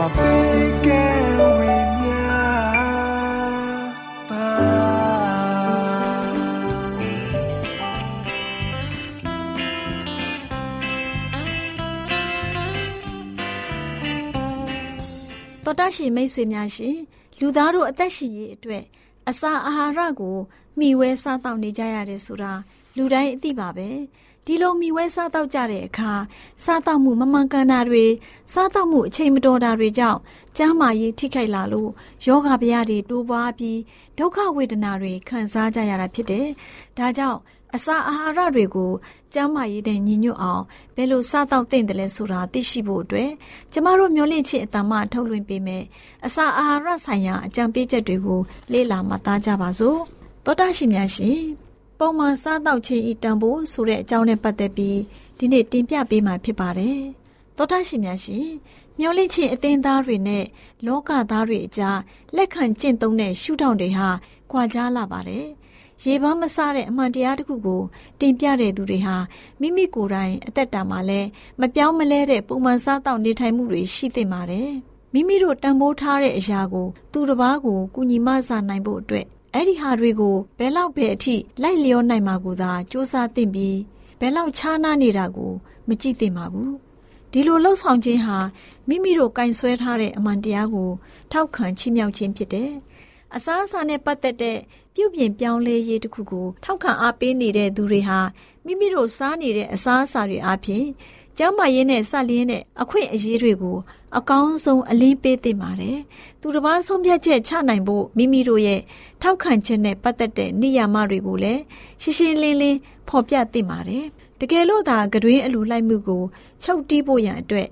တော်တရှိမိတ်ဆွေများရှင်လူသားတို့အသက်ရှင်ရေးအတွက်အစာအာဟာရကိုမျှဝဲစားတောက်နေကြရတယ်ဆိုတာလူတိုင်းအသိပါပဲ ဒီလိုမိဝဲစားတောက်ကြတဲ့အခါစားတောက်မှုမမှန်ကန်တာတွေစားတောက်မှုအချိန်မတော်တာတွေကြောင့်ကျန်းမာရေးထိခိုက်လာလို့ယောဂဗျာတွေတိုးပွားပြီးဒုက္ခဝေဒနာတွေခံစားကြရတာဖြစ်တယ်။ဒါကြောင့်အစာအာဟာရတွေကိုကျန်းမာရေးနဲ့ညီညွတ်အောင်ဘယ်လိုစားတောက်သင့်တယ်လဲဆိုတာသိရှိဖို့အတွက်ကျမတို့မျှဝင့်ခြင်းအတ္တမထုတ်လွှင့်ပေးမယ်။အစာအာဟာရဆိုင်ရာအကြံပေးချက်တွေကိုလေ့လာမှတ်သားကြပါစို့။သောတာရှိများရှင် ပုံမှန်စားတောက်ခြင်းဤတန်ဖိုးဆိုတဲ့အကြောင်းနဲ့ပတ်သက်ပြီးဒီနေ့တင်ပြပေးမှာဖြစ်ပါတယ်။သောတာရှင်များရှင်မျောလိချင်းအသင်းသားတွေနဲ့လောကသားတွေအကြားလက်ခံကျင့်သုံးတဲ့ရှုထောင့်တွေဟာခွာကြားလာပါတယ်။ရေပန်းမစားတဲ့အမှန်တရားတစ်ခုကိုတင်ပြတဲ့သူတွေဟာမိမိကိုယ်တိုင်အသက်တာမှာလဲမပြောင်းမလဲတဲ့ပုံမှန်စားတောက်နေထိုင်မှုတွေရှိသင့်ပါတယ်။မိမိတို့တန်ဖိုးထားတဲ့အရာကို သူတစ်ပါးကိုကုညီမဆနိုင်ဖို့အတွက် အဲ့ဒီဟာတွေကိုဘယ်လောက်ပဲအထိလိုက်လျောနိုင်မှာကိုသာစူးစမ်းသင့်ပြီးဘယ်လောက်ခြားနားနေတာကိုမကြည့်သင့်ပါဘူးဒီလိုလှုပ်ဆောင်ခြင်းဟာမိမိတို့ကင်ဆွဲထားတဲ့အမှန်တရားကိုထောက်ခံချီးမြှောက်ခြင်းဖြစ်တယ်အစားအစာနဲ့ပတ်သက်တဲ့ပြုပြင်ပြောင်းလဲရေးတစ်ခုကိုထောက်ခံအားပေးနေတဲ့သူတွေဟာမိမိတို့စားနေတဲ့အစားအစာတွေအပြင် ကျန်းမာရေးနဲ့စလျင်းတဲ့အခွင့်အရေးတွေကို အကောင်းဆုံးအလင်းပေးသင့်ပါတယ်။သူတစ်ပါးဆုံးဖြတ်ချက်ချနိုင်ဖို့မိမိတို့ရဲ့ထောက်ခံချက်နဲ့ပတ်သက်တဲ့နေရာမတွေကိုလည်းရှင်းရှင်းလင်းလင်းဖော်ပြသင့်ပါတယ်။တကယ်လို့သာကတွင်အလူလိုက်မှုကိုချုပ်တီးဖို့ရန်အတွက်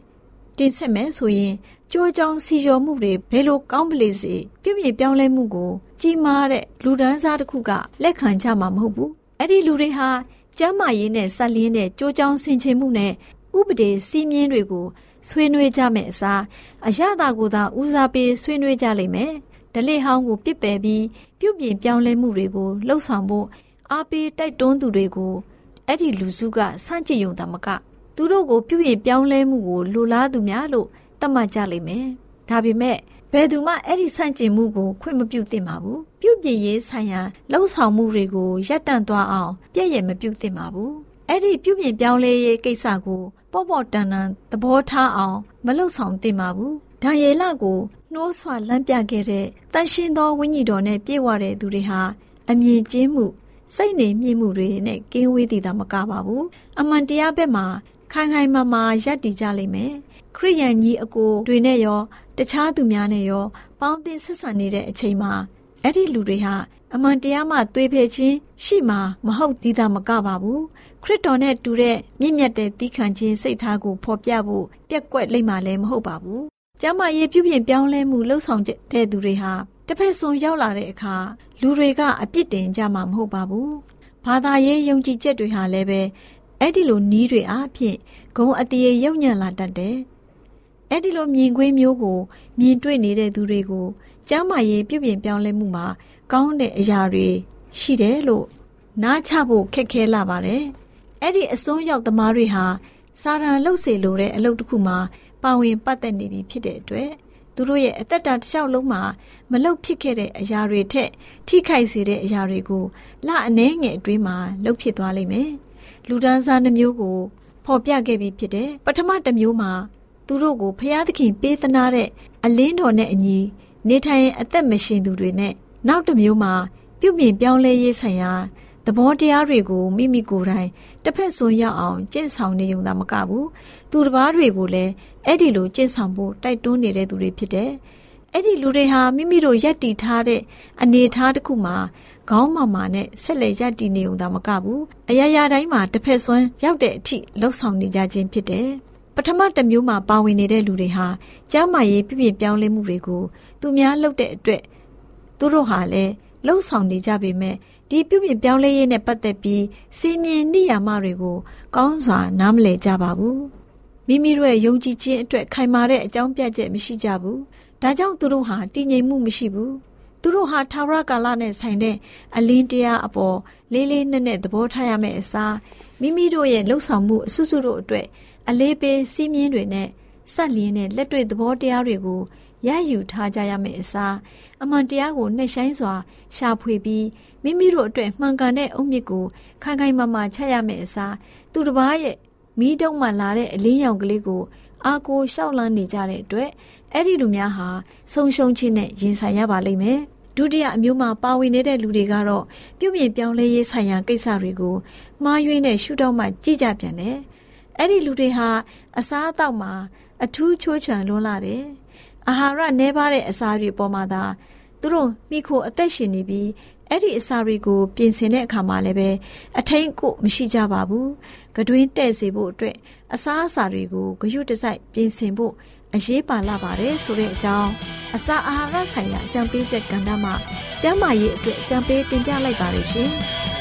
တင်ဆက်မယ်ဆိုရင်ကြိုးကြောင်စီလျော်မှုတွေဘယ်လိုကောင်းပလေစေပြည့်ပြည့်ပြောင်းလဲမှုကို ကြီးမားတဲ့လူဒန်းစားတစ်ခုကလက်ခံကြမှာမဟုတ်ဘူး။အဲ့ဒီလူတွေဟာကျမ်းမာရေးနဲ့ဆက်လျင်းတဲ့ကြိုးကြောင်ဆင်ခြင်မှုနဲ့ ဥပဒေစည်းမျဉ်းတွေကိုဆွေးနွေးကြမယ်အစားအရသာကိုသာဦးစားပေးဆွေးနွေးကြလိမ့်မယ်။ဒလေဟောင်းကိုပြစ်ပယ်ပြီးပြုပြင်ပြောင်းလဲမှုတွေကိုလှုပ်ဆောင်ဖို့အားပေးတိုက်တွန်းသူတွေကိုအဲ့ဒီလူစုကစန့်ကျင်ယုံတာမကသူတို့ကိုပြုပြင်ပြောင်းလဲမှုကိုလိုလားသူများလို့သတ်မှတ်ကြလိမ့်မယ်။ဒါပေမဲ့ဘယ်သူမှအဲ့ဒီဆန့်ကျင်မှုကိုခွင့်မပြုသင့်ပါဘူး။ပြုပြင်ရေးဆိုင်ရာလှုပ်ဆောင်မှုတွေကိုရပ်တန့်သွားအောင်ပြည့်ရမပြုသင့်ပါဘူး။အဲ့ဒီပြုပြင်ပြောင်းလဲရေးကိစ္စကို ပေါ့ပေါ့တန်တန်သဘောထားအောင်မလှုပ်ဆောင်သင့်ပါဘူး။ဒါယေလကိုနှိုးဆွလမ်းပြခဲ့တဲ့တန်ရှင်သောဝိညာဉ်တော်နဲ့ပြည့်ဝတဲ့သူတွေဟာအမြင်ကျင်းမှုစိတ်နေမြင့်မှုတွေနဲ့ကင်းဝေးတည်တာမကပါဘူး။အမှန်တရားဘက်မှာခိုင်ခိုင်မာမာရပ်တည်ကြလိမ့်မယ်။ခရိယန်ကြီးအကိုတွေနဲ့ရောတခြားသူများနဲ့ရောပေါင်းသင်းဆက်ဆံနေတဲ့အချိန်မှာအဲ့ဒီလူတွေဟာအမှန်တရားမှသွေးဖယ်ခြင်းရှိမှာမဟုတ်သေးတာမကပါဘူး ခရစ်တော်နဲ့တူတဲ့မြင့်မြတ်တဲ့သီးခံခြင်းစိတ်ထားကိုဖော်ပြဖို့ပြက်ကွက်လိမ့်မှာလည်းမဟုတ်ပါဘူးကျမ်းမာရေးပြုပြင်ပြောင်းလဲမှုလှုပ်ဆောင်တဲ့သူတွေဟာတစ်ဖက်ဆုံးရောက်လာတဲ့အခါလူတွေကအပြစ်တင်ကြမှာမဟုတ်ပါဘူးဘာသာရေးယုံကြည်ချက်တွေဟာလည်းပဲအဲ့ဒီလိုနီးတွေအားဖြင့်ဂုံအတရေရုံညံ့လာတတ်တယ်အဲ့ဒီလိုမြင်ကွင်းမျိုးကိုမြင်တွေ့နေတဲ့သူတွေကိုကျမ်းမာရေးပြုပြင်ပြောင်းလဲမှုမှာကောင်းတဲ့အရာတွေရှိတယ်လို့နားချဖို့ခက်ခဲလာပါတယ်။ အဲ့ဒီအစွန်းရောက်သမားတွေဟာစာရန်လှုပ်စေလိုတဲ့အလုပ်တစ်ခုမှာပါဝင်ပတ်သက်နေပြီဖြစ်တဲ့အတွက်သူတို့ရဲ့အသက်တာတစ်လျှောက်လုံးမှာမလုတ်ဖြစ်ခဲ့တဲ့အရာတွေထက်ထိခိုက်စေတဲ့အရာတွေကိုလအနှဲငယ်အတွင်းမှာလှုပ်ဖြစ်သွားလိမ့်မယ်။လူဒန်းစားနှမျိုးကိုဖော်ပြခဲ့ပြီးဖြစ်တဲ့ပထမတစ်မျိုးမှာသူတို့ကိုဖျားသခင်ပေးသနာတဲ့အလင်းတော်နဲ့အညီနေထိုင်အသက်မရှင်သူတွေနဲ့နောက်တစ်မျိုးမှာပြုပြင်ပြောင်းလဲရေးဆိုင်ရာ သဘောတရားတွေကိုမိမိကိုယ်တိုင်တစ်ဖက်ဆွန်ရောက်အောင်ကျင့်ဆောင်နေုံသာမကဘူးသူတစ်ပါးတွေကိုလည်းအဲ့ဒီလိုကျင့်ဆောင်ဖို့တိုက်တွန်းနေတဲ့သူတွေဖြစ်တယ်အဲ့ဒီလူတွေဟာမိမိတို့ယက်တီထားတဲ့အနေထားတစ်ခုမှာခေါင်းမာမာနဲ့ဆက်လက်ယက်တီနေုံသာမကဘူးအရာရာတိုင်းမှာတစ်ဖက်ဆွမ်းရောက်တဲ့အထိလှုပ်ဆောင်နေကြခြင်းဖြစ်တယ်ပထမတစ်မျိုးမှာပါဝင်နေတဲ့လူတွေဟာကျမ်းမာရေးပြည့်ပြည့်ပြောင်းလဲမှုတွေကိုသူများလုပ်တဲ့အတွက်သူတို့ဟာလည်းလှုပ်ဆောင်နေကြပေမဲ့ ဒီပြုပြင်ပြောင်းလဲရေးနဲ့ပတ်သက်ပြီးစီမင်းနိယာမတွေကိုကောင်းစွာနားမလည်ကြပါဘူးမိမိတို့ရဲ့ယုံကြည်ခြင်းအတွက်ခိုင်မာတဲ့အကြောင်းပြချက်မရှိကြဘူးဒါကြောင့်သူတို့ဟာတည်ငြိမ်မှုမရှိဘူးသူတို့ဟာထာဝရကာလနဲ့ဆိုင်တဲ့အလင်းတရားအပေါ်လေးလေးနက်နက်သဘောထားရမယ့်အစားမိမိတို့ရဲ့လှုပ်ဆောင်မှုအစွစုတို့အတွက်အလေးပေးစီးမြင်တွေနဲ့ဆက်လျင်းတဲ့လက်တွေ့သဘောတရားတွေကို ရယူထားကြရမယ့်အစားအမှန်တရားကိုနှက်ဆိုင်စွာ ရှာဖွေပြီးမိမိတို့အတွက်မှန်ကန်တဲ့အုတ်မြစ်ကိုခိုင်ခိုင်မာမာချရမယ့်အစားသူတစ်ပါးရဲ့မိတုံးမှလာတဲ့အလင်းရောင်ကလေးကိုအာကိုရှောက်လန်းနေကြတဲ့အတွက်အဲ့ဒီလူများဟာဆုံရှုံခြင်းနဲ့ရင်ဆိုင်ရပါလိမ့်မယ်ဒုတိယအမျိုးမှာပါဝင်နေတဲ့လူတွေကတော့ပြုပြင်ပြောင်းလဲရေးဆိုင်ရာကိစ္စတွေကိုမှားယွင်းတဲ့ရှုထောင့်မှကြည့်ကြပြန်တယ်အဲ့ဒီလူတွေဟာအစားအသောက်မှာအထူးချိုးချံလွန်းလာတယ် အာဟာရနှဲပါတဲ့အစာတွေပေါ်မှာသာသူတို့မိခိုအသက်ရှင်နေပြီးအဲ့ဒီအစာတွေကိုပြင်ဆင်တဲ့အခါမှာလည်းပဲအထိန်ကိုမရှိကြပါဘူး။ကတွင်းတဲ့စေဖို့အတွက်အစားအစာတွေကိုဂရုတစိုက်ပြင်ဆင်ဖို့အရေးပါလာပါတယ်ဆိုတဲ့အကြောင်းအစာအာဟာရဆိုင်ရာအကြံပေးချက်ကဏ္ဍမှာကျန်းမာရေးအတွက်အကြံပေးတင်ပြလိုက်ပါရရှင်။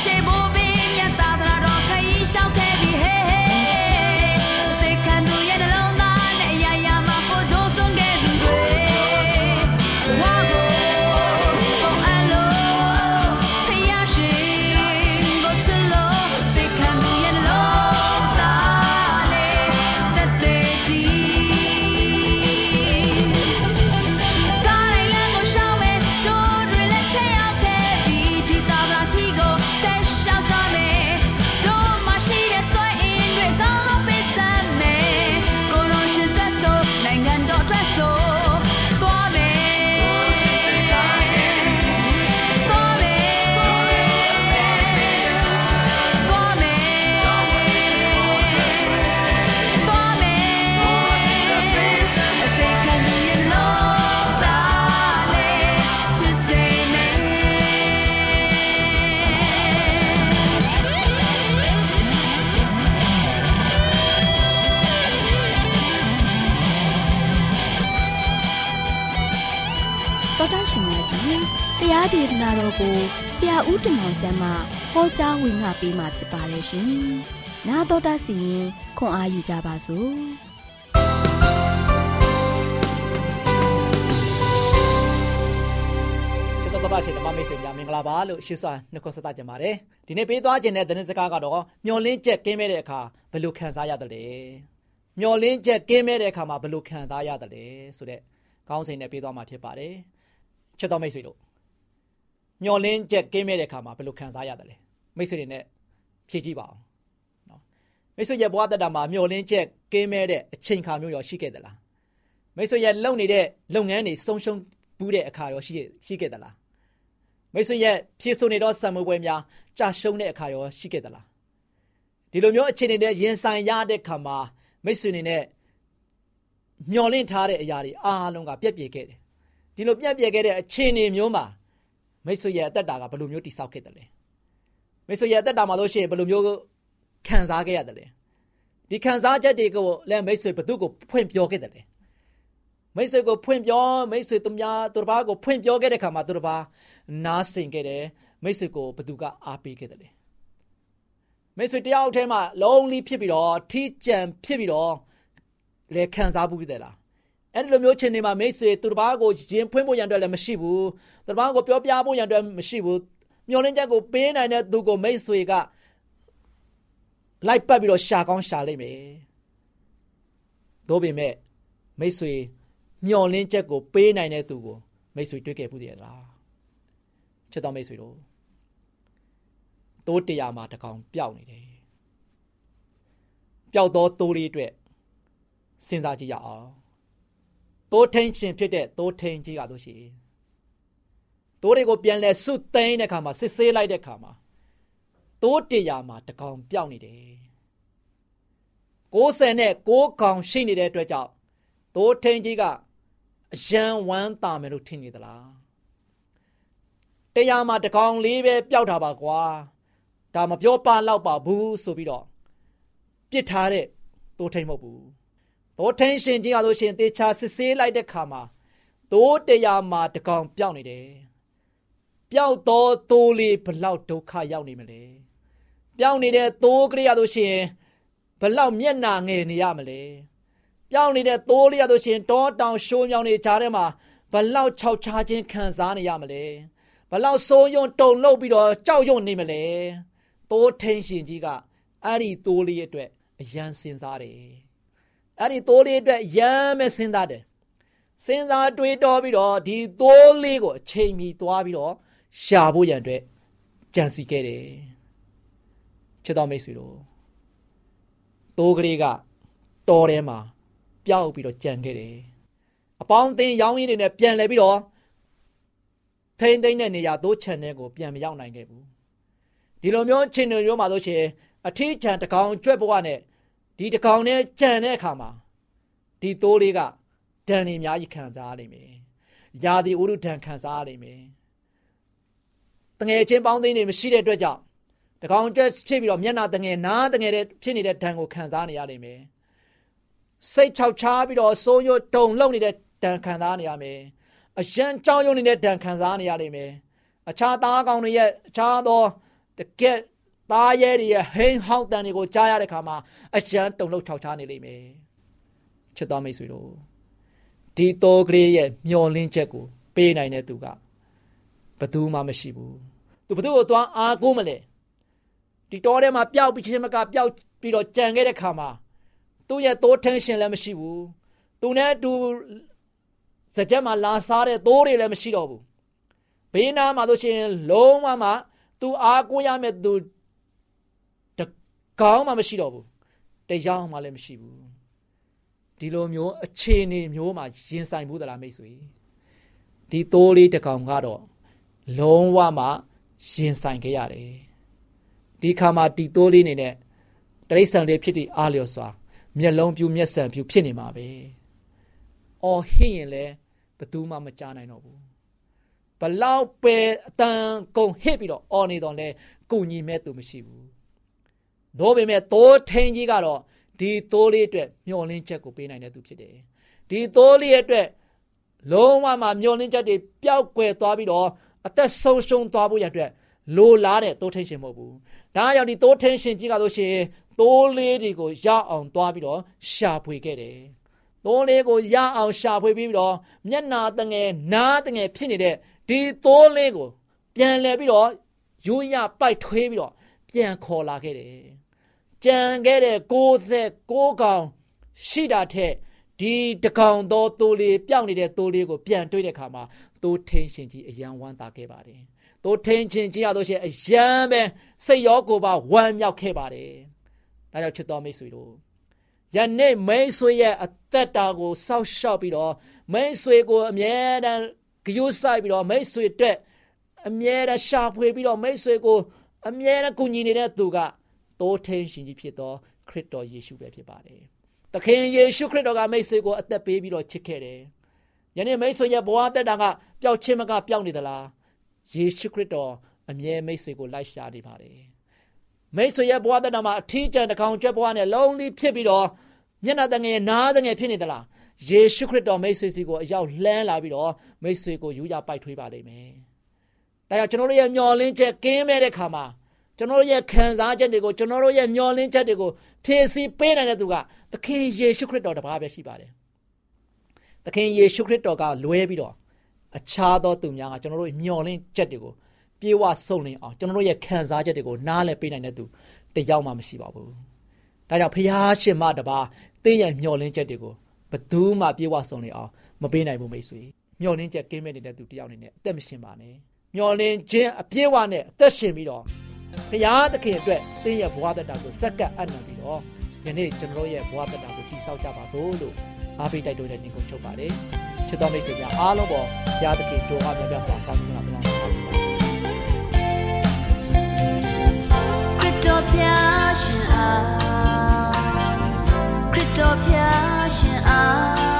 shame ကိုဆရာဦးတင်မောင်ဆန်းမှဟောကြားဝင်ငါပေးมาဖြစ်ပါတယ်ရှင်။နာတော်တာစီရင်ခွန်အာယူကြပါစို့။တော်တော်ရှင်ဓမ္မမိတ်ဆွေများမင်္ဂလာပါလို့ရှေ့စွာနှုတ်ခွန်းဆက်သကြပါတယ်ဒီနေ့ပေးသွားခြင်းတဲ့သတင်းစကားကတော့မျောလင်းချက်ကင်းမဲ့တဲ့အခါဘယ်လိုခံစားရတယ်လဲမျောလင်းချက်ကင်းမဲ့တဲ့အခါမှာဘယ်လိုခံစားရတယ်လဲဆိုတဲ့ကောင်းစဉ်နဲ့ပေးသွားမှာဖြစ်ပါတယ်ချစ်တော်မိတ်ဆွေတို့ မျောလင်းချက်ကင်းမဲ့တဲ့အခါမှာဘယ်လိုခံစားရတယ်လဲမိတ်ဆွေတွေနဲ့ဖြည့်ကြည့်ပါအောင်နော်မိတ်ဆွေရဲ့ဘဝတတမှာမျောလင်းချက်ကင်းမဲ့တဲ့အချိန်ခါမျိုးရောရှိခဲ့သလားမိတ်ဆွေရဲ့လုပ်နေတဲ့လုပ်ငန်းတွေဆုံးရှုံးဘူးတဲ့အခါရောရှိရှိခဲ့သလားမိတ်ဆွေရဲ့ဖြည့်ဆို့နေသောဆံမွေးပွဲများကြာရှုံးတဲ့အခါရောရှိခဲ့သလားဒီလိုမျိုးအခြေအနေနဲ့ရင်ဆိုင်ရတဲ့ခါမှာမိတ်ဆွေနေနဲ့မျောလင့်ထားတဲ့အရာတွေအားလုံးကပြက်ပြယ်ခဲ့တယ်ဒီလိုပြက်ပြယ်ခဲ့တဲ့အခြေအနေမျိုးမှာ မိတ်ဆွေရဲ့အသက်တာကဘယ်လိုမျိုးတိဆောက်ခဲ့တယ်လဲမိတ်ဆွေရဲ့အသက်တာမှာလို့ရှိရင်ဘယ်လိုမျိုးခံစားခဲ့ရတယ်လဲဒီခံစားချက်တွေကိုလည်းမိတ်ဆွေဘသူ့ကိုဖွင့်ပြောခဲ့တယ်လဲမိတ်ဆွေကိုဖွင့်ပြောမိတ်ဆွေသူများသူတစ်ပါးကိုဖွင့်ပြောခဲ့တဲ့ခါမှာသူတစ်ပါးနားဆင်ခဲ့တယ်မိတ်ဆွေကိုဘသူကအားပေးခဲ့တယ်လေမိတ်ဆွေတယောက်တည်းမှာလုံးလီဖြစ်ပြီးတော့ထီးကြံဖြစ်ပြီးတော့လေခံစားဘူးတယ်လား အဲ့ဒီလိုမျိုးချိန်တွေမှာမိတ်ဆွေသူတစ်ပါးကိုရင်ဖွင့်ဖို့ရန်အတွက်လည်းမရှိဘူးသူတစ်ပါးကိုပြောပြဖို့ရန်အတွက်မရှိဘူးမျောလင်းချက်ကိုပေးနိုင်တဲ့သူကိုမိတ်ဆွေကလိုက်ပတ်ပြီးတော့ရှာကောင်းရှာလိုက်မယ်တို့ပေမဲ့မိတ်ဆွေမျောလင်းချက်ကိုပေးနိုင်တဲ့သူကိုမိတ်ဆွေတွေ့ခဲ့ဘူးတည်းလားချစ်တော်မိတ်ဆွေတို့တိုးတရားမှာတကောင်ပျောက်နေတယ်ပျောက်သောတိုးလေးအတွက်စဉ်းစားကြည့်ရအောင် တိုးထင်းရှင်ဖြစ်တဲ့တိုးထင်းကြီးကတို့ရှိတိုးတွေကိုပြန်လဲစုသိမ်းတဲ့ခါမှာစစ်ဆေးလိုက်တဲ့ခါမှာတိုးတရားမှာတကောင်ပျောက်နေတယ်60နဲ့6ကောင်ရှိနေတဲ့အတွက်ကြောင့်တိုးထင်းကြီးကအယံဝမ်းသာမယ်လို့ထင်နေသလားတရားမှာတကောင်လေးပဲပျောက်တာပါကွာဒါမပြောပါတော့ပါဘူးဆိုပြီးတော့ပြစ်ထားတဲ့တိုးထိန်မဟုတ်ဘူး တိုးထိန်ရှင်ကြီးရလို့ရှင်တေချာစစ်ဆေးလိုက်တဲ့ခါမှာတိုးတရားမှာတကောင်ပျောက်နေတယ်ပျောက်တော့တိုးလေးဘလောက်ဒုက္ခရောက်နေမလဲပျောက်နေတဲ့တိုးကလေးရလို့ရှင်ဘလောက်မျက်နာငယ်နေရမလဲပြောင်းနေတဲ့သိုးလေးရလို့ရှင်တောတောင်ရှိုးမြောင်နေကြားထဲမှာဘလောက်ခြောက်ခြားခြင်းခံစားနေရမလဲဘလောက်စိုးရုံတုန်လှုပ်ပြီးတော့ကြောက်ရွံ့နေမလဲသိုးထင်းရှင်ကြီးကအဲ့ဒီသိုးလေးအတွက်အယံစင်စားတယ် အဲ့ဒီသိုးလေးအတွက်ရမ်းမဲ့စဉ်းစားတယ်စဉ်းစားတွေးတောပြီးတော့ဒီသိုးလေးကိုအချိန်မီသွားပြီးတော့ရှာဖို့ရန်အတွက်ကြံစီခဲ့တယ်ချစ်တော်မိတ်ဆွေတို့သိုးကလေးကတော်ထဲမှာပျောက်ပြီးတော့ကြံခဲ့တယ်အပေါင်းအသင်းရောင်းရင်းတွေနဲ့ပြန်လဲပြီးတော့ထိမ့်သိမ့်တဲ့နေရာသိုးချန်တဲ့ကိုပြန်မရောက်နိုင်ခဲ့ဘူးဒီလိုမျိုးချင်းတွေမျိုးမှာဆိုရှင်အထီးချန်တကောင်ကြွက်ဘဝနဲ့ ဒီတကောင်နဲ့ကြံတဲ့အခါမှာဒီသိုးလေးကဒဏ်နေအများကြီးခံစားရလိမ့်မယ်။ယာဒီဥရုဒဏ်ခံစားရလိမ့်မယ်။တငယ်ချင်းပေါင်းသိန်းတွေမရှိတဲ့အတွက်ကြောင့်တကောင်ကြွက်ဖြစ်ပြီးတော့မျက်နာတငယ်နားတငယ်တဲ့ဖြစ်နေတဲ့ဒဏ်ကိုခံစားနေရလိမ့်မယ်။စိတ်ချောက်ချားပြီးတော့စိုးရွတုံလုံနေတဲ့ဒဏ်ခံစားနေရမယ်အရန်ကြောင်းရုံနေတဲ့ဒဏ်ခံစားနေရလိမ့်မယ်အခြားသားကောင်တွေရဲ့အခြားသောတကက် သားရဲတွေရဲ့ဟိန်းဟောက်တန်တွေကိုကြားရတဲ့ခါမှာအရန်တုံလုံချောက်ချားနေလိမ့်မယ်ချစ်တော်မိတ်ဆွေတို့ဒီတော်ကလေးရဲ့မျောလင်းချက်ကို ပေးနိုင်တဲ့သူကဘသူမှမရှိဘူးသူဘသူကိုသွားအားကိုးမလဲဒီတော်ထဲမှာပျောက်ပြီးချင်းမကပျောက်ပြီးတော့ကြံခဲ့တဲ့ခါမှာသူ့ရဲ့သိုးထင်းရှင်လည်းမရှိဘူးသူနဲ့အတူစကြက်မှာလာစားတဲ့သိုးတွေလည်းမရှိတော့ဘူးဘေးနားမှာဆိုရှင်လုံးဝမှသူအားကိုးရမယ့်သူတ ကောင်းမှမရှိတော့ဘူးတရားမှလည်းမရှိဘူးဒီလိုမျိုးအခြေအနေမျိုးမှာရင်ဆိုင်မှုသလားမိတ်ဆွေဒီသိုးလေးတကောင်ကတော့လုံးဝမှရင်ဆိုင်ခဲ့ရတယ်ဒီခါမှာဒီသိုးလေးနေနဲ့တရိษံလေးဖြစ်တည်အားလျော်စွာမျက်လုံးပြူမျက်စံပြူဖြစ်နေမှာပဲ။အော်ဟင့်ရင်လည်းဘသူမှမကြားနိုင်တော့ဘူး။ဘလောက်ပဲအတန်ကုန်ဟစ်ပြီးတော့အော်နေတော့လဲကိုညီမဲ့သူမရှိဘူး။ သို့ပေမဲ့သိုးထင်းကြီးကတော့ဒီသိုးလေးအတွက်မျောလင်းချက်ကိုပေးနိုင်တဲ့သူဖြစ်တယ်။ဒီသိုးလေးအတွက်လုံးဝမှမျောလင်းချက်တွေပျောက်ကွယ်သွားပြီးတော့အသက်ဆုံးရှုံးသွားဖို့ရတဲ့လိုလားတဲ့သိုးထင်းရှင်မဟုတ်ဘူး။ဒါကြောင့်ဒီသိုးထင်းရှင်ကြီးကဆိုရှင်သိုးလေးတွေကိုရအောင်သွားပြီးတော့ရှာဖွေခဲ့တယ်။သိုးလေးကိုရအောင်ရှာဖွေပြီးတော့မျက်နာတငယ်နားတငယ်ဖြစ်နေတဲ့ဒီသိုးလေးကိုပြန်လဲပြီးတော့ရိုးရပိုက်ထွေးပြီးတော့ ပြန်ခေါ်လာခဲ့တယ်။ကြံခဲ့တဲ့69ကောင်ရှိတာထက်ဒီတကောင်သောသိုးလေးပြောင်းနေတဲ့သိုးလေးကိုပြန်တွေ့တဲ့အခါမှာသိုးထင်းရှင်ကြီးအယံဝမ်းသာခဲ့ပါတယ်။သိုးထင်းရှင်ကြီးရတော့ရှင်အယံပဲစိတ်ရောကိုယ်ပါဝမ်းမြောက်ခဲ့ပါတယ်။ဒါကြောင့်ချစ်တော်မိတ်ဆွေတို့ယနေ့မိတ်ဆွေရဲ့အသက်တာကိုစောက်ရှောက်ပြီးတော့မိတ်ဆွေကိုအမြဲတမ်းဂရုစိုက်ပြီးတော့မိတ်ဆွေအတွက်အမြဲတမ်းရှာဖွေပြီးတော့မိတ်ဆွေကို အမြဲတမ်းကူညီနေတဲ့သူကတိုးထင်းရှင်ကြီးဖြစ်သောခရစ်တော်ယေရှုပဲဖြစ်ပါတယ်။သခင်ယေရှုခရစ်တော်ကမိတ်ဆွေကိုအသက်ပေးပြီးတော့ချစ်ခဲ့တယ်။ယနေ့မိတ်ဆွေရဲ့ဘဝတက်တာကပျောက်ချင်းမကပျောက်နေသလား။ယေရှုခရစ်တော်အမြဲမိတ်ဆွေကိုလိုက်ရှာနေပါတယ်။မိတ်ဆွေရဲ့ဘဝတက်တာမှာအထီးကျန်တကောင်ကျွတ်ဘဝနဲ့လုံးလီဖြစ်ပြီးတော့မျက်နှာတငယ်နားတငယ်ဖြစ်နေသလား။ယေရှုခရစ်တော်မိတ်ဆွေစီကိုအရောက်လှမ်းလာပြီးတော့မိတ်ဆွေကိုယူရပိုက်ထွေးပါလိမ့်မယ်။ ဒါကြောင့်ကျွန်တော်တို့ရဲ့မျော်လင့်ချက်ကင်းမဲ့တဲ့ခါမှာကျွန်တော်တို့ရဲ့ခံစားချက်တွေကိုကျွန်တော်တို့ရဲ့မျှော်လင့်ချက်တွေကိုဖြည့်ဆည်းပေးနိုင်တဲ့သူကသခင်ယေရှုခရစ်တော်တပါးပဲရှိပါတယ်။သခင်ယေရှုခရစ်တော်ကလွဲပြီးတော့အခြားသောသူများကကျွန်တော်တို့မျှော်လင့်ချက်တွေကိုပြေဝစုံလင်အောင်ကျွန်တော်တို့ရဲ့ခံစားချက်တွေကိုနားလည်ပေးနိုင်တဲ့သူတယောက်မှမရှိပါဘူး။ဒါကြောင့်ဖျားရှင်မတပါးတင်းရဲ့မျှော်လင့်ချက်တွေကိုဘသူမှပြေဝစုံလင်အောင်မပေးနိုင်ဘူးမိတ်ဆွေ။မျှော်လင့်ချက်ကင်းမဲ့နေတဲ့သူတယောက်အနေနဲ့အသက်မရှင်ပါနဲ့။ မျှော်လင့်ခြင်းအပြည့်အဝနဲ့အသက်ရှင်ပြီးတော့ဘုရားသခင်အတွက်သင်ရဲ့ဘဝတတကိုစက္ကပ်အနံပြီးတော့ယနေ့ကျွန်တော်ရဲ့ဘဝတတကိုတည်ဆောက်ကြပါစို့လို့အားပေးတိုက်တွန်းတဲ့ညီကုန်းချုပ်ပါတယ်ချစ်တော်မိတ်ဆွေများအားလုံးပေါ်ဘုရားသခင်ကြိုးအားများများစွာကောင်းကြီးလာပါစေခရစ်တော်ဖျားရှင်အားခရစ်တော်ဖျားရှင်အား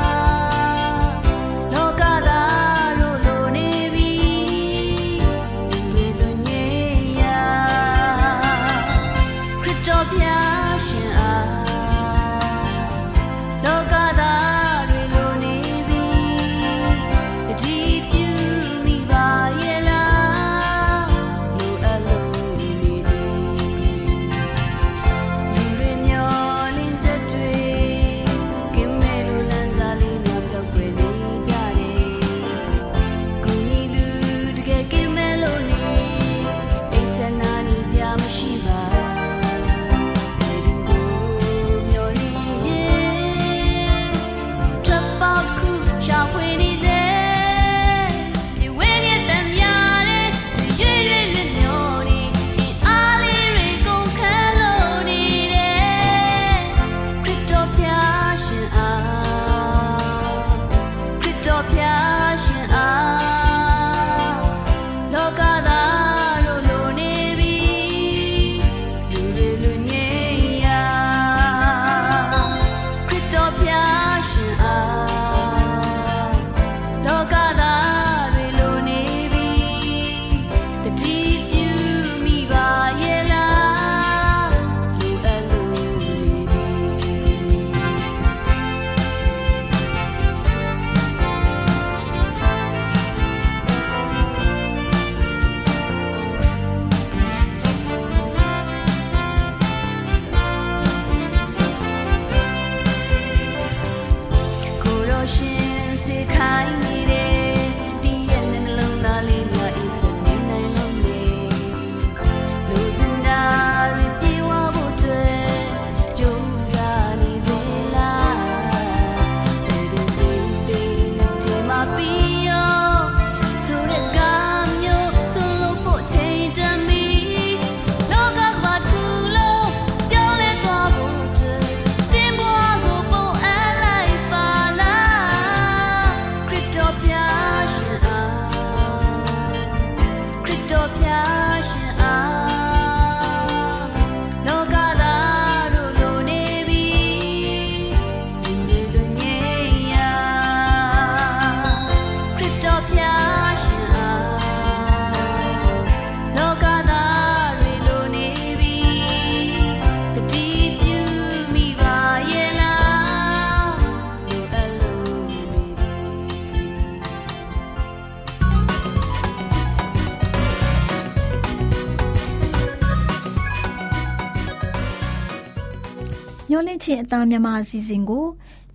သားမြန်မာအစီအစဉ်ကို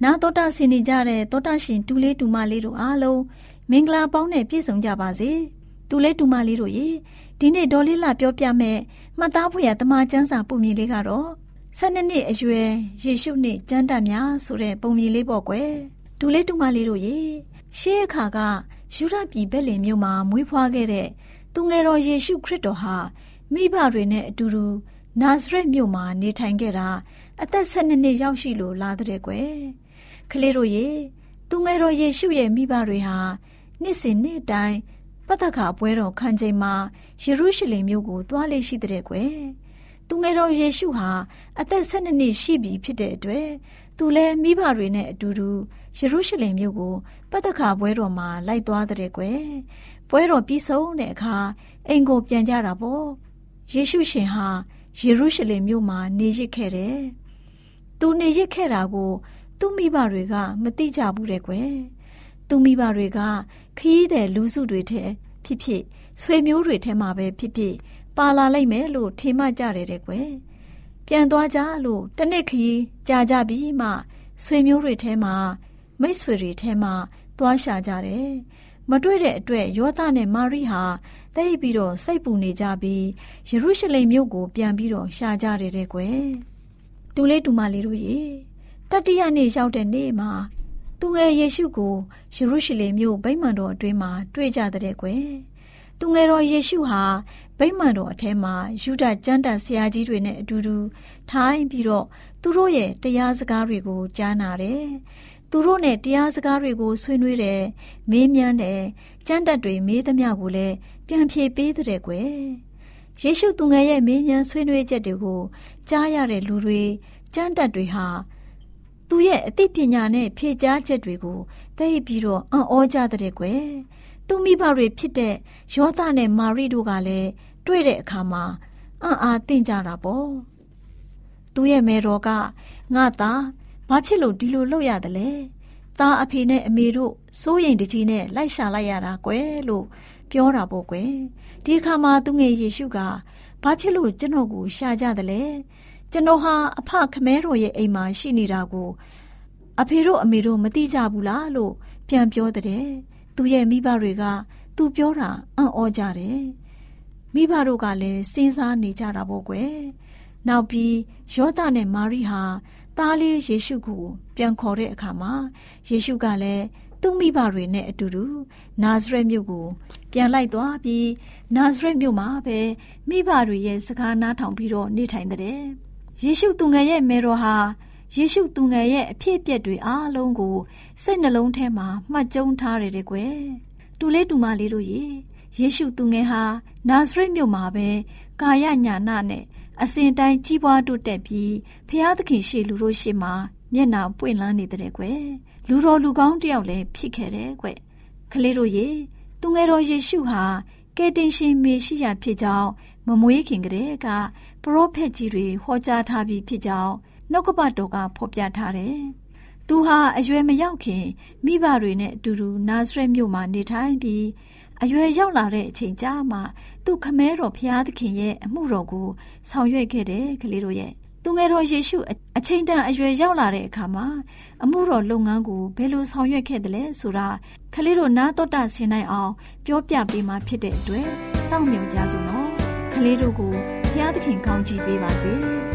နာတော်တာဆင်နေကြတဲ့တောတာရှင်တူလေးတူမလေးတို့အားလုံးမင်္ဂလာပေါင်းနဲ့ပြည့်စုံကြပါစေတူလေးတူမလေးတို့ရေဒီနေ့ဒေါ်လေးလာပြောပြမဲ့မှတ်သားဖွယ်ရတမချန်းစာပုံမြင်လေးကတော့၁၂နှစ်အရွယ်ယေရှုနှစ်ကျမ်းတတ်များဆိုတဲ့ပုံမြင်လေးပေါ့ကွယ်ဒူလေးတူမလေးတို့ရေရှေးအခါကယူရပြည်ဘက်လင်မြို့မှာမွေးဖွားခဲ့တဲ့သူငယ်တော်ယေရှုခရစ်တော်ဟာမိဘတွေနဲ့အတူတူနာဇရက်မြို့မှာနေထိုင်ခဲ့တာ အသက်၁၂နှစ်ရောက်ရှိလို့လာတဲ့ကွယ်ကလေးတို့ရေသူငယ်တော်ယေရှုရဲ့မိဘတွေဟာနှစ်စဉ်နှစ်တိုင်းပတ္တခါပွဲတော်ခံချိန်မှာယေရုရှလင်မြို့ကိုသွားလေရှိတဲ့ကွယ်သူငယ်တော်ယေရှုဟာအသက်၁၂နှစ်ရှိပြီဖြစ်တဲ့အတွက်သူလည်းမိဘတွေနဲ့အတူတူယေရုရှလင်မြို့ကိုပတ္တခါပွဲတော်မှာလိုက်သွားတဲ့ကွယ်ပွဲတော်ပြီးဆုံးတဲ့အခါအိမ်ကိုပြန်ကြတာပေါ့ယေရှုရှင်ဟာယေရုရှလင်မြို့မှာနေရစ်ခဲ့တယ် သူနေရစ်ခဲ့တာကို သူ့မိဘတွေက မသိကြဘူးတဲ့ကွယ်သူ့မိဘတွေကခရီးတဲ့လူစုတွေထဲဖြစ်ဖြစ်ဆွေမျိုးတွေထဲမှာပဲဖြစ်ဖြစ်ပါလာလိုက်မယ်လို့ထင်မှကြတယ်တဲ့ကွယ်ပြန်သွားကြလို့တနေ့ခရီးကြာကြပြီးမှဆွေမျိုးတွေထဲမှာမိတ်ဆွေတွေထဲမှာသွားရှာကြတယ်မတွေ့တဲ့အတွက်ယောသနဲ့မာရိဟာတိတ်ပြီးတော့စိတ်ပူနေကြပြီးယေရုရှလင်မြို့ကိုပြန်ပြီးတော့ရှာကြတယ်တဲ့ကွယ် တူလေးတူမလေးတို့ရေတတိယနေ့ရောက်တဲ့နေ့မှာသူငယ်ယေရှုကိုယေရုရှလင်မြို့ဗိမာန်တော်အတွင်းမှာတွေ့ကြတဲ့ကွယ်သူငယ်တော်ယေရှုဟာဗိမာန်တော်အထဲမှာယူဒကျမ်းတန်ဆရာကြီးတွေနဲ့အတူတူထိုင်ပြီးတော့သူတို့ရဲ့တရားစကားတွေကိုကြားနာတယ်။သူတို့နဲ့တရားစကားတွေကိုဆွေးနွေးတယ်၊မေးမြန်းတယ်၊ကျမ်းတက်တွေမေးသမျှကိုလည်းပြန်ဖြေပေးတဲ့ကွယ်။ယေရှုသူငယ်ရဲ့မေးမြန်းဆွေးနွေးချက်တွေကို ကြားရတဲ့လူတွေကျမ်းတက်တွေဟာသူရဲ့အသိပညာနဲ့ဖြေကြားချက်တွေကိုသိပြီးတော့အံ့ဩကြတဲ့ကွယ်။သူမိဘတွေဖြစ်တဲ့ယောသနဲ့မာရိတို့ကလည်းတွေ့တဲ့အခါမှာအံ့အားသင့်ကြတာပေါ့သူရဲ့မေတော်ကငါသားဘာဖြစ်လို့ဒီလိုလုပ်ရတယ်လဲသားအဖေနဲ့အမေတို့စိုးရိမ်တကြီးနဲ့လိုက်ရှာလိုက်ရတာကွယ်လို့ပြောတာပေါ့ကွယ်ဒီအခါမှာသူငယ်ယေရှုက ဘာဖြစ်လို့ကျွန်တော်ကိုရှာကြတယ်လဲကျွန်တော်ဟာအဖခမဲတော်ရဲ့အိမ်မှာရှိနေတာကိုအဖေတို့အမေတို့မသိကြဘူးလားလို့ပြန်ပြောတဲ့သူ့ရဲ့မိဘတွေကသူပြောတာအံ့ဩကြတယ်မိဘတို့ကလည်းစဉ်းစားနေကြတာပေါ့ကွယ်နောက်ပြီးယောသနဲ့မာရိဟာသားလေးယေရှုကိုပြန်ခေါ်တဲ့အခါမှာယေရှုကလည်း သူ့မိဘတွေနဲ့အတူတူနာဇရက်မြို့ကို ပြန်လိုက်သွားပြီးနာဇရက်မြို့မှာပဲမိဘတွေရဲ့စကားနားထောင်ပြီးတော့နေထိုင်တဲ့ယေရှုသူငယ်ရဲ့မေတော်ဟာယေရှုသူငယ်ရဲ့အဖြစ်အပျက်တွေအားလုံးကိုစိတ်နှလုံးထဲမှာမှတ်ကျုံထားရတဲ့ကွယ်တူလေးတူမလေးတို့ရေယေရှုသူငယ်ဟာနာဇရက်မြို့မှာပဲကာယညာနာနဲ့အစဉ်တိုင်းကြီးပွားတိုးတက်ပြီးဖျားသခင်ရှေလူတို့ရှေမှာမျက်နှာပွင့်လန်းနေတဲ့ကွယ် လူတော်လူကောင်းတယောက်လည်းဖြစ်ခဲ့တယ်ကွကလေးတို့ရေသူငယ်တော်ယေရှုဟာကယ်တင်ရှင်မေရှိယဖြစ်ကြောင်းမမွေးခင်ကတည်းကပရောဖက်ကြီးတွေဟောကြားထားပြီးဖြစ်ကြောင်းနှုတ်ကပတ်တော်ကဖော်ပြထားတယ်။သူဟာအရွယ်မရောက်ခင်မိဘတွေနဲ့အတူတူနာဇရက်မြို့မှာနေထိုင်ပြီးအရွယ်ရောက်လာတဲ့အချိန်ကြာမှသူခမဲတော်ဖျားသခင်ရဲ့အမှုတော်ကိုဆောင်ရွက်ခဲ့တယ်ကလေးတို့ရဲ့ သူငယ်တော်ယေရှုအချိန်တန်အရွယ်ရောက်လာတဲ့အခါမှာအမှုတော်လုပ်ငန်းကိုဘယ်လိုဆောင်ရွက်ခဲ့တယ်လဲဆိုတာကလေးတို့နားတော်တာဆင်နိုင်အောင်ပြောပြပေးမှဖြစ်တဲ့အတွက်စောင့်မျှော်ကြစို့နော်ကလေးတို့ကိုဘုရားသခင်ကောင်းချီးပေးပါစေ။